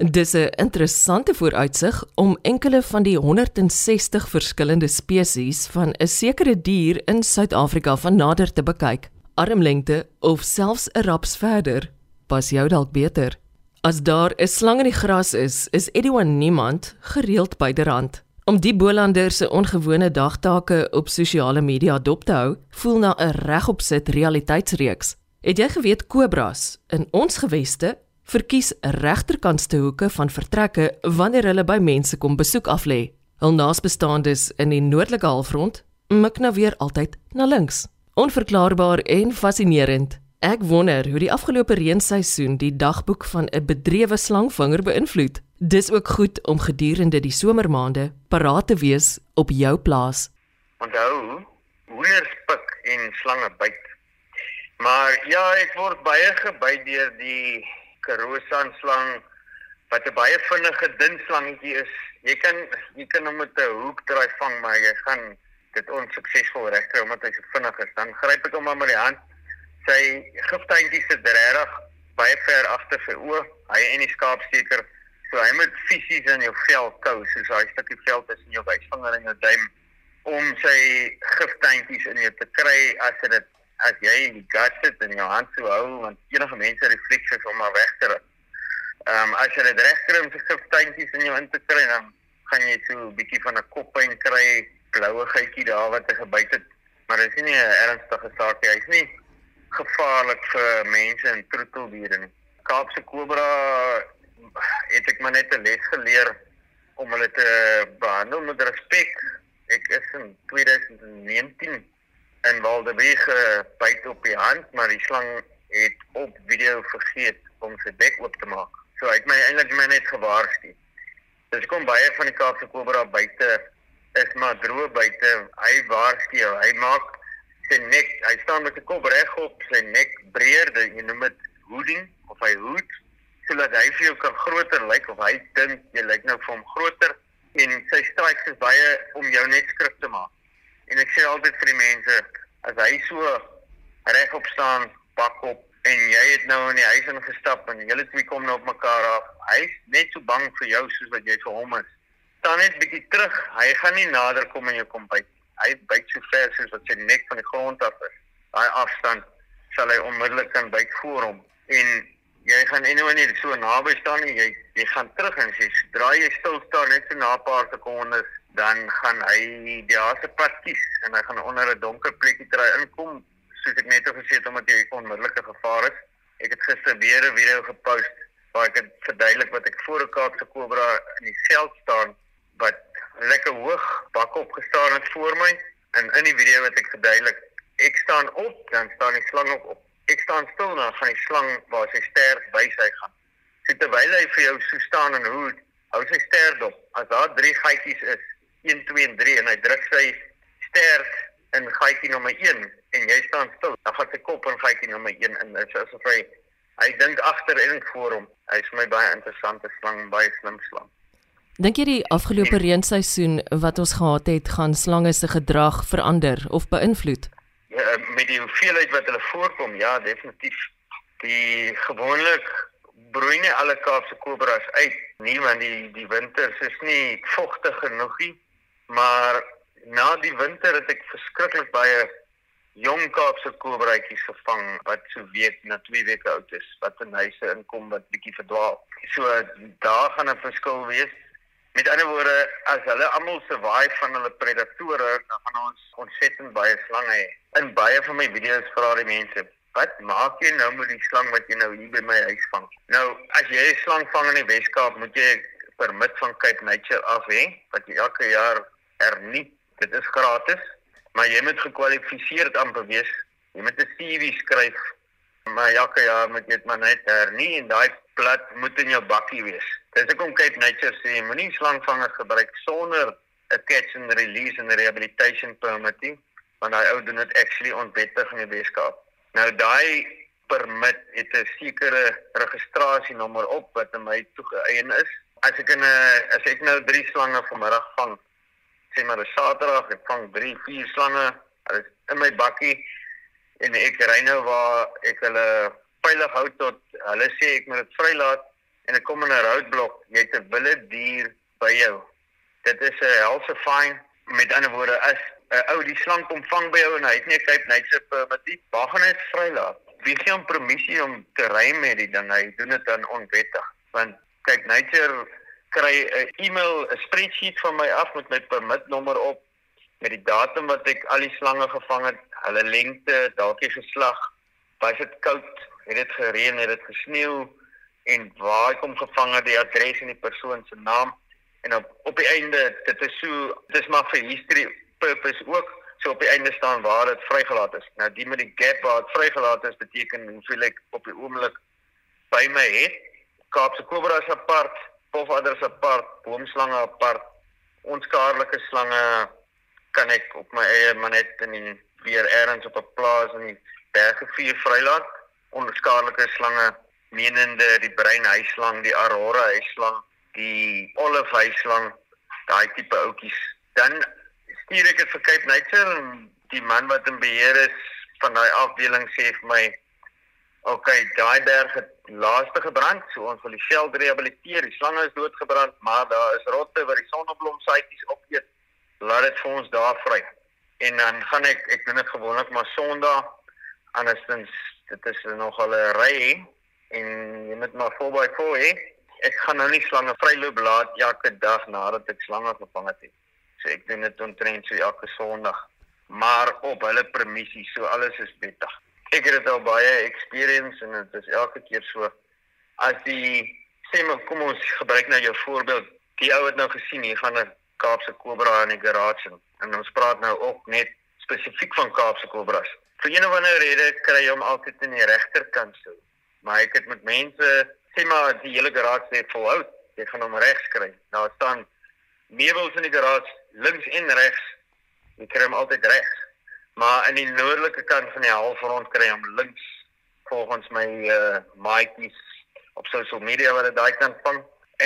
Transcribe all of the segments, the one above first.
Dis 'n interessante vooruitsig om enkele van die 160 verskillende spesies van 'n sekere dier in Suid-Afrika van nader te bekyk. Armlengte of selfs 'n raps verder, pas jou dalk beter. As daar 'n slang in die gras is, is Edwin niemand gereeld byderhand. Om die Bolander se ongewone dagtake op sosiale media dop te hou, voel na 'n regopsit realiteitsreeks. Het jy geweet kobras in ons geweste verkies regterkantste hoeke van vertrekke wanneer hulle by mense kom besoek aflê. Hul naasbestaandes in die noordelike halfrond mik nou weer altyd na links. Onverklaarbaar en fascinerend. Ek wonder hoe die afgelope reenseisoen die dagboek van 'n bedrewe slangvanger beïnvloed. Dis ook goed om gedurende die somermaande paraat te wees op jou plaas. Onthou, hoenders pik en slange byt. Maar ja, ek word baie gebyt deur die Karosan slang wat 'n baie vinnige dun slangetjie is. Jy kan jy kan hom met 'n hoek draai vang, maar jy gaan dit onsuksesvol regkry omdat hy so vinnig is. Dan gryp ek hom maar met die hand. Sy giftuintjies sit regtig baie ver agter sy oë. Hy en die skaapsteker, so hy moet fisies in jou vel kou, soos daai stukkie vel tussen jou wysvinger en jou duim om sy giftuintjies in jou te kry as dit as jy in die gas sit en jou hand so hou want enige mense refleksie om maar weg te ruk. Ehm um, as jy dit reg kry om se giftuintjies in jou in te kry dan gaan jy so 'n bietjie van 'n koppyn kry, bloue gytjie daar wat hy gebyt het. Maar dit is nie 'n ernstige saak nie. Hy's nie gevaarlik vir mense en troeteldiere nie. Kaapse kobra het ek maar net 'n les geleer om hulle te behandel met respek. Ek is in 2019 in Waldewege byt op die hand, maar die slang het op video vergeet om sy bek oop te maak. So hy het my eintlik my net gewaarsku. Dis kom baie van die Kaapse kobra buite is maar droë buite. Hy waarsku. Hy maak sy nek, hy staan met sy kop regop, sy nek breër, jy noem dit hooding of hy hoed sodat hy vir jou kan groter lyk of hy dink jy lyk nou vir hom groter en sy strike is baie om jou net skrik te maak. En ek sê altyd vir die mense, as hy so regop staan, pak op en jy het nou in die huis ingestap en julle twee kom nou op mekaar af. Hy's net so bang vir jou soos wat jy vir hom is. Staan net bietjie terug. Hy gaan nie nader kom en jou kom byt. Hy byt so ver soos wat sy nek van die grond af is. Daai afstand sal hy onmiddellik kan byt voor hom. En jy gaan en nou nie so naby staan nie. Jy jy gaan terug en sê, "Draai jy stil staan net so na 'n paar sekondes." Dan gaan hy die haase pad kies en hy gaan onder 'n donker plekkie try inkom soos ek net gesê het omdat hy onmiddellike gevaar is. Ek het gister weer 'n video gepost waar ek dit verduidelik wat ek voor 'n Kaapse kobra in die veld staan wat lekker hoog bak op gestaan het voor my en in die video wat ek verduidelik ek staan op dan staan die slang op, op. ek staan stil na van die slang waar sy sterk by sy gaan so terwyl hy vir jou so staan en hoe hou sy sterk op as daar drie gaatjies is 1 2 en 3 en hy druk sy sterk in gaatjie nommer 1 en jy staan stil. Dan gaan sy kop in gaatjie nommer 1 in. Dit is asof hy hy dink agter en voor hom. Hy is vir my baie interessante slang, baie slim slang. Dink jy die afgelope reenseisoen wat ons gehad het, gaan slange se gedrag verander of beïnvloed? Ja, met die hoeveelheid wat hulle voorkom, ja, definitief. Die gewoonlik broei nie alle Kaapse kobras uit nie want die die winters is nie vogtig genoeg nie maar na die winter het ek verskriklik baie jong Kaapse kobraatjies gevang wat so week na 2 weke oud is wat in huise inkom wat bietjie verdwaal. So daar gaan 'n verskil wees. Met ander woorde, as hulle almal survive van hulle predatore, dan gaan ons ontsettend baie slange hê. In baie van my video's vra die mense, "Wat maak jy nou met die slang wat jy nou hier by my huis vang?" Nou, as jy 'n slang vang in die Weskaap, moet jy permit van Cape Nature af hê, wat elke jaar hernie. Dit is gratis, maar jy moet gekwalifiseerd amper wees. Jy moet 'n CV skryf. Maar elke jaar moet jy dit maar net hernie en daai plat moet in jou bakkie wees. Dis ek kom kyk Nature sê moenie slangvangers gebruik sonder 'n catch and release and rehabilitation permit nie, want daai ou doen dit actually onwettig in die Weskaap. Nou daai permit het 'n sekere registrasienommer op wat aan my toegeëien is. As ek in 'n as ek nou 3 slange vanmiddag vang sê maar 'n Saterdag, ek vang 3, 4 slange. In my bakkie en ek ry nou waar ek hulle veilig hou tot hulle sê ek moet dit vrylaat en ek kom in 'n roadblok, jy het 'n wilde dier by jou. Dit is 'n helse fyn. Met ander woorde, as 'n ou die slang kom vang by jou en hy het nie 'n Cape Nature permit, waar gaan hy vrylaat? Wie gee hom permissie om te ry met die ding? Hy doen dit dan onwettig. Want Cape Nature kry 'n e-mail, 'n spreadsheet van my af met my permitnommer op met die datum wat ek al die slange gevang het, hulle lengte, dalk die geslag, was dit koud, het dit gereën, het dit gesneeu en waar ek hom gevang het, die adres en die persoon se naam en op op die einde dit is so dis maar vir history purpose ook so op die einde staan waar dit vrygelaat is. Nou die met die gap waar dit vrygelaat is beteken hoeveel ek op die oomblik by my het. Kaapse kobras apart, pofadders apart, boomslange apart, onskaarlike slange kan ek op my eie maar net in die weer ergens op 'n plaas in die berge vier vrylaat. Onskaarlike slange menende die breinhuislang, die aurora huislang, die olive huislang, daai tipe oudjies. Dan stuur ek dit vir Cape Nature en die man wat in beheer is van daai afdeling sê vir my Okay, daai berg het laaste gebrand, so ons wil die veld rehabiliteer. Die slange is doodgebrand, maar daar is rotte wat die sonneblomsaadjies opeet. Laat dit vir ons daar vry. En dan gaan ek ek doen dit gewoonlik maar Sondag. Andersins dit is nogal 'n ry en jy moet maar voorby voor hê. Ek gaan nou nie slange vryloop laat elke dag nadat ek slange gevang het nie. So ek doen dit omtrent so elke Sondag. Maar op hulle permissie, so alles is wettig ek het dit al baie experience en dit is elke keer so. As die sê maar kom ons gebruik nou jou voorbeeld. Die ou het nou gesien hier gaan 'n Kaapse kobra in die garage in. en ons praat nou ook net spesifiek van Kaapse kobras vir een of ander rede kry jy hom altyd in die regterkant so. Maar ek het met mense sê maar die hele garage sê volhou jy gaan hom regs kry. Daar staan meubels in die garage links en regs jy kry hom altyd regs maar in die noordelike kant van die halfrond kry hom links volgens my uh maatjies op social media wat dit daai kant van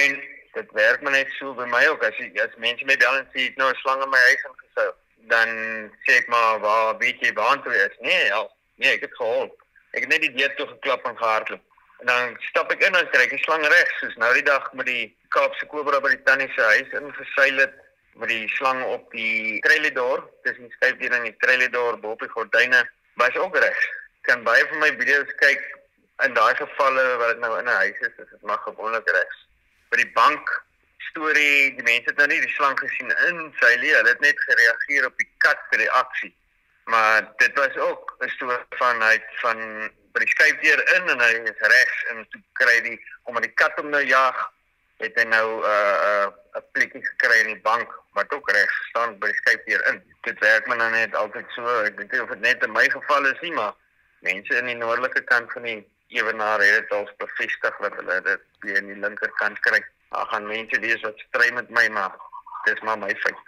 en dit werk maar net so by my ook. As jy as mense my bel en sê ek nou 'n slang in my huis ingesou dan sê ek maar waar weet jy waar toe is? Nee ja nee ek het gehoor. Ek het net die deur toe geklap en gehardloop. En dan stap ek in en kry ek die slang reg soos nou die dag met die Kaapse kobra by die tannie se huis ingeseil het met die slang op die trelledor, dis nie skryf hier in die trelledor bo op die gordyne, was ook reg. Kan baie van my video's kyk in daai gevalle wat dit nou in 'n huis is, is dit maar gewoonlik reg. By die bank storie, die mense het nou nie die slang gesien in sy lewe, hulle het net gereageer op die kat se reaksie. Maar dit was ook 'n storie van hy van by die skuifdeur in en hy is regs en toe kry die omdat die kat hom nou jag, het hy nou 'n uh, 'n uh, plekkie gekry in die bank wat ook reg staan by die skypdeur in. Dit werk maar nou net altyd so. Ek weet nie of dit net in my geval is nie, maar mense in die noordelike kant van die ewenaar het dit al bevestig dat hulle dit by in die linkerkant kry. Daar gaan mense wees wat stry met my, maar dis maar my feit.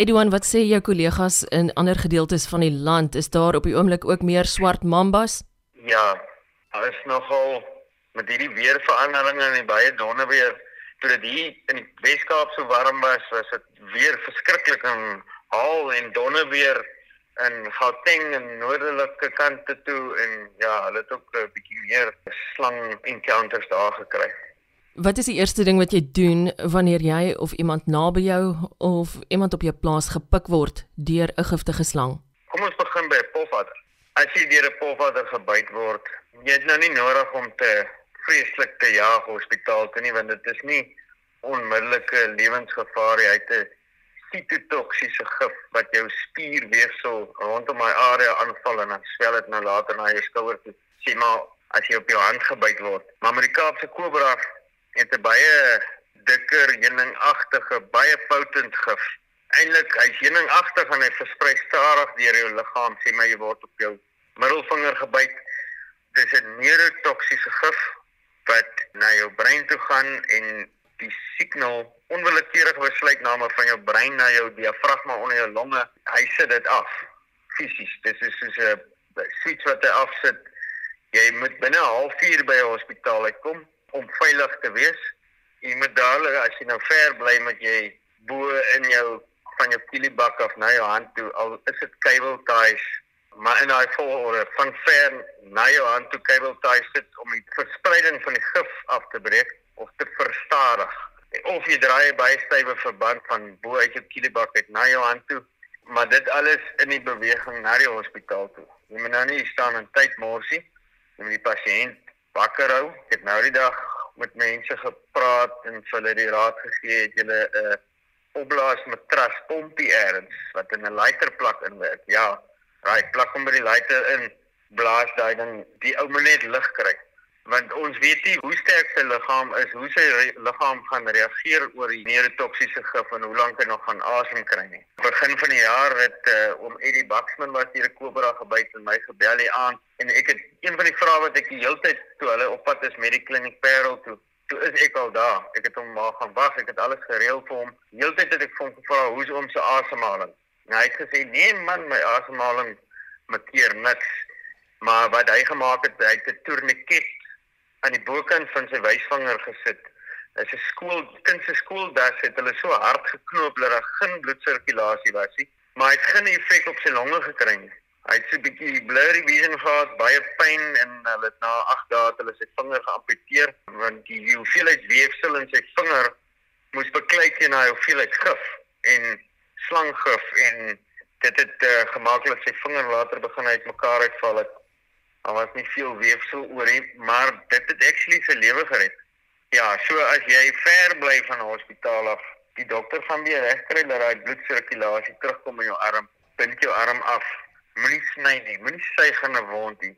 Edouan, wat sê jou kollegas in ander gedeeltes van die land? Is daar op die oomblik ook meer swart mambas? Ja, daar is nogal met hierdie weerveranderinge en die baie donder weer toe dit hier in die Weskaap so warm was, was dit weer verskriklik en haal en donder weer in Gauteng en noordelike kante toe en ja, hulle het ook 'n bietjie meer slang encounters daar gekry. Wat is die eerste ding wat jy doen wanneer jy of iemand naby jou of iemand op jou plaas gepik word deur 'n giftige slang? Kom ons begin by 'n pofadder. As jy deur 'n pofadder gebyt word, jy het nou nie nodig om te vreeslik te jaag hospitaal toe nie want dit is nie onmiddellike lewensgevaar hy het 'n sitotoksiese gif wat jou spierweefsel rondom my area aanval en dan swel dit nou later na jou skouer toe. Sê maar as jy op jou hand gebyt word. Maar met die Kaapse kobra het 'n baie dikker heuningagtige baie potent gif. Eintlik hy's heuningagtig en hy versprei stadig deur jou liggaam sê maar jy word op jou middelvinger gebyt. Dis 'n neurotoksiese gif wat na jou brein toe gaan en die signaal onwillekeurig besluitname van jou brein na jou diafragma onder jou longe, hy sit dit af fisies. Dit is soos 'n switch wat hy afsit. Jy moet binne 'n halfuur by 'n hospitaal uitkom om veilig te wees. Jy moet dadelik as jy nou ver bly met jy bo in jou van jou kielibak af na jou hand toe al is dit kabelties maar in daai volgorde van ver na jou hand toe cable tie sit om die verspreiding van die gif af te breek of te verstadig. Of jy draai 'n baie stywe verband van bo uit jou kielebak uit na jou hand toe, maar dit alles in die beweging na die hospitaal toe. Jy moet nou nie staan en tyd morsie. Jy moet die pasiënt wakker hou. Ek het nou die dag met mense gepraat en vir hulle die raad gegee het julle 'n uh, opblaas matras pompie erns wat in 'n lighter plak inwerk. Ja, raai plak hom by die lighter in, blaas daai ding, die ou moet net lig kry. Want ons weet nie hoe sterk sy liggaam is, hoe sy liggaam gaan reageer oor die neurotoksiese gif en hoe lank hy nog gaan asem kry nie. Begin van die jaar het uh, oom Eddie Baxman wat hier 'n kobra gebyt en my gebel hier aan en ek het een van die vrae wat ek die hele tyd toe hulle op pad is met die kliniek Parel toe toe is ek al daar. Ek het hom maar gaan wag. Ek het alles gereël vir hom. Heeltyd het ek vir hom gevra hoe is hom se asemhaling. En hy het gesê: "Nee man, my asemhaling makkeer niks." Maar wat hy gemaak het, hy het 'n tourniquet aan die bokant van sy wysvinger gesit. Dis 'n skool kind se skooldas het hulle so hard geknoop dat daar geen bloedsirkulasie was nie, maar hy het geen effek op sy longe gekry nie. Hy het so 'n bietjie blurry vision gehad, baie pyn en hulle het na 8 dae hulle sy vinger geamputeer want die hoeveelheid weefsel in sy vinger moes beklei teen hy hoeveelheid gif en slanggif en dit het uh, gemaak dat sy vinger later begin uitmekaar uitval het. Daar was nie veel weefsel oor nie, maar dit het actually sy lewe gered. Ja, so as jy ver bly van 'n hospitaal af, die dokter gaan weer regkry dat daai bloedsirkulasie terugkom in jou arm, bind jou arm af Moenie sny nie, moenie suig in 'n wond nie.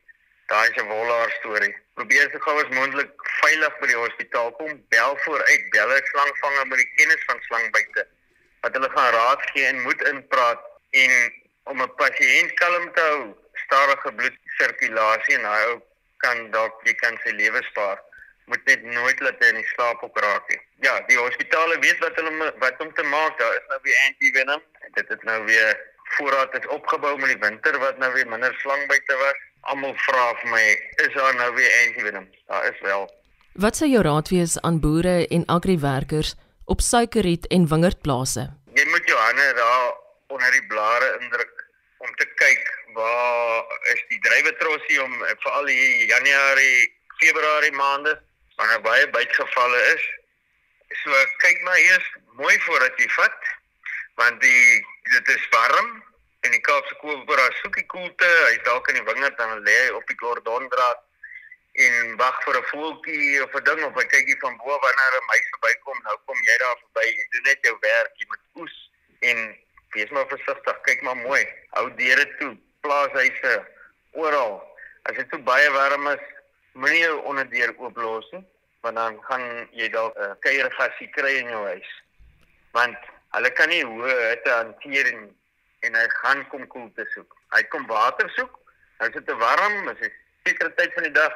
Daai is 'n wollaar storie. Probeer so gou as moontlik veilig by die hospitaal kom. Bel vooruit, bel 'n slangvanger met die kennis van slangbyte. Dat hulle gaan raad gee en moet inpraat en om 'n pasiënt kalm te hou, stadige bloedsirkulasie en hy kan dalk jy kan sy lewe spaar. Moet net nooit laat hy in die slaap ook raak nie. Ja, die hospitale weet wat hulle wat om te maak. Daar is nou weer antivenom. Dit het nou weer voorraad is opgebou met die winter wat nou weer minder slangbyte was. Almal vra vir my, is daar nou weer antivenom? Daar is wel. Wat sou jou raad wees aan boere en agriwerkers op suikerriet en wingerdplase? Jy moet jou hande daar onder die blare indruk om te kyk waar is die drywetrossie om veral hier Januarie, Februarie maande wanneer baie bytgevalle is. So kyk maar eers mooi voordat jy vat want die dit is warm en die Kaapse kobra soek die koelte, hy dalk in die wingerd dan lê hy op die gordondraad en wag vir 'n voeltjie of 'n ding of hy kykie van bo wanneer 'n meisie verbykom, nou kom jy daar verby, jy doen net jou werk, jy moet oes en wees maar versigtig, kyk maar mooi, hou deure toe, plaashuise oral. As dit te baie warm is, moenie jou onderdeur oop los nie, want dan gaan jy dalk 'n uh, kuiergasie kry in jou huis. Want hulle kan nie hoe hitte hanteer en en hy gaan kom koel te soek. Hy kom water soek. As dit te warm is, is sekere tyd van die dag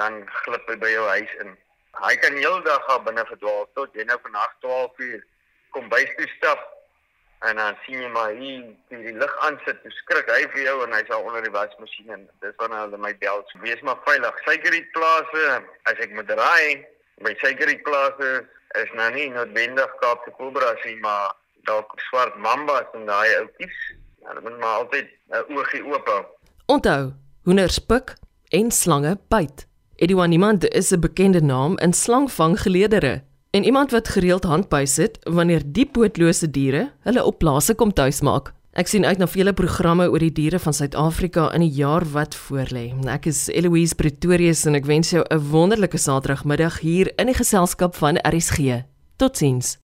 dan glip hy by jou huis in. Hy kan heeldag daar binne verdwaal tot jy nou vanaf 12 uur kom bys toe stap en dan sien jy maar hier die, die lig aan sit. Jy skrik hy vir jou en hy's al onder die wasmasjien en dis wanneer hulle my bel. So wees maar veilig. Suikerie plase, as ek moet raai, my suikerie plase is nou nie noodwendig Kaapse kobras nie, maar dalk swart mambas en daai ouppies. Hulle moet maar altyd 'n oogie oop hou. Onthou, hoenders pik en slange byt. Edouard Niemand is 'n bekende naam in slangvanggeleedere en iemand wat gereeld handbuis sit wanneer die pootlose diere hulle op plase kom tuismaak. Ek sien uit na vele programme oor die diere van Suid-Afrika in die jaar wat voorlê. Ek is Eloise Pretorius en ek wens jou 'n wonderlike Saterdagmiddag hier in die geselskap van RSG. Totsiens.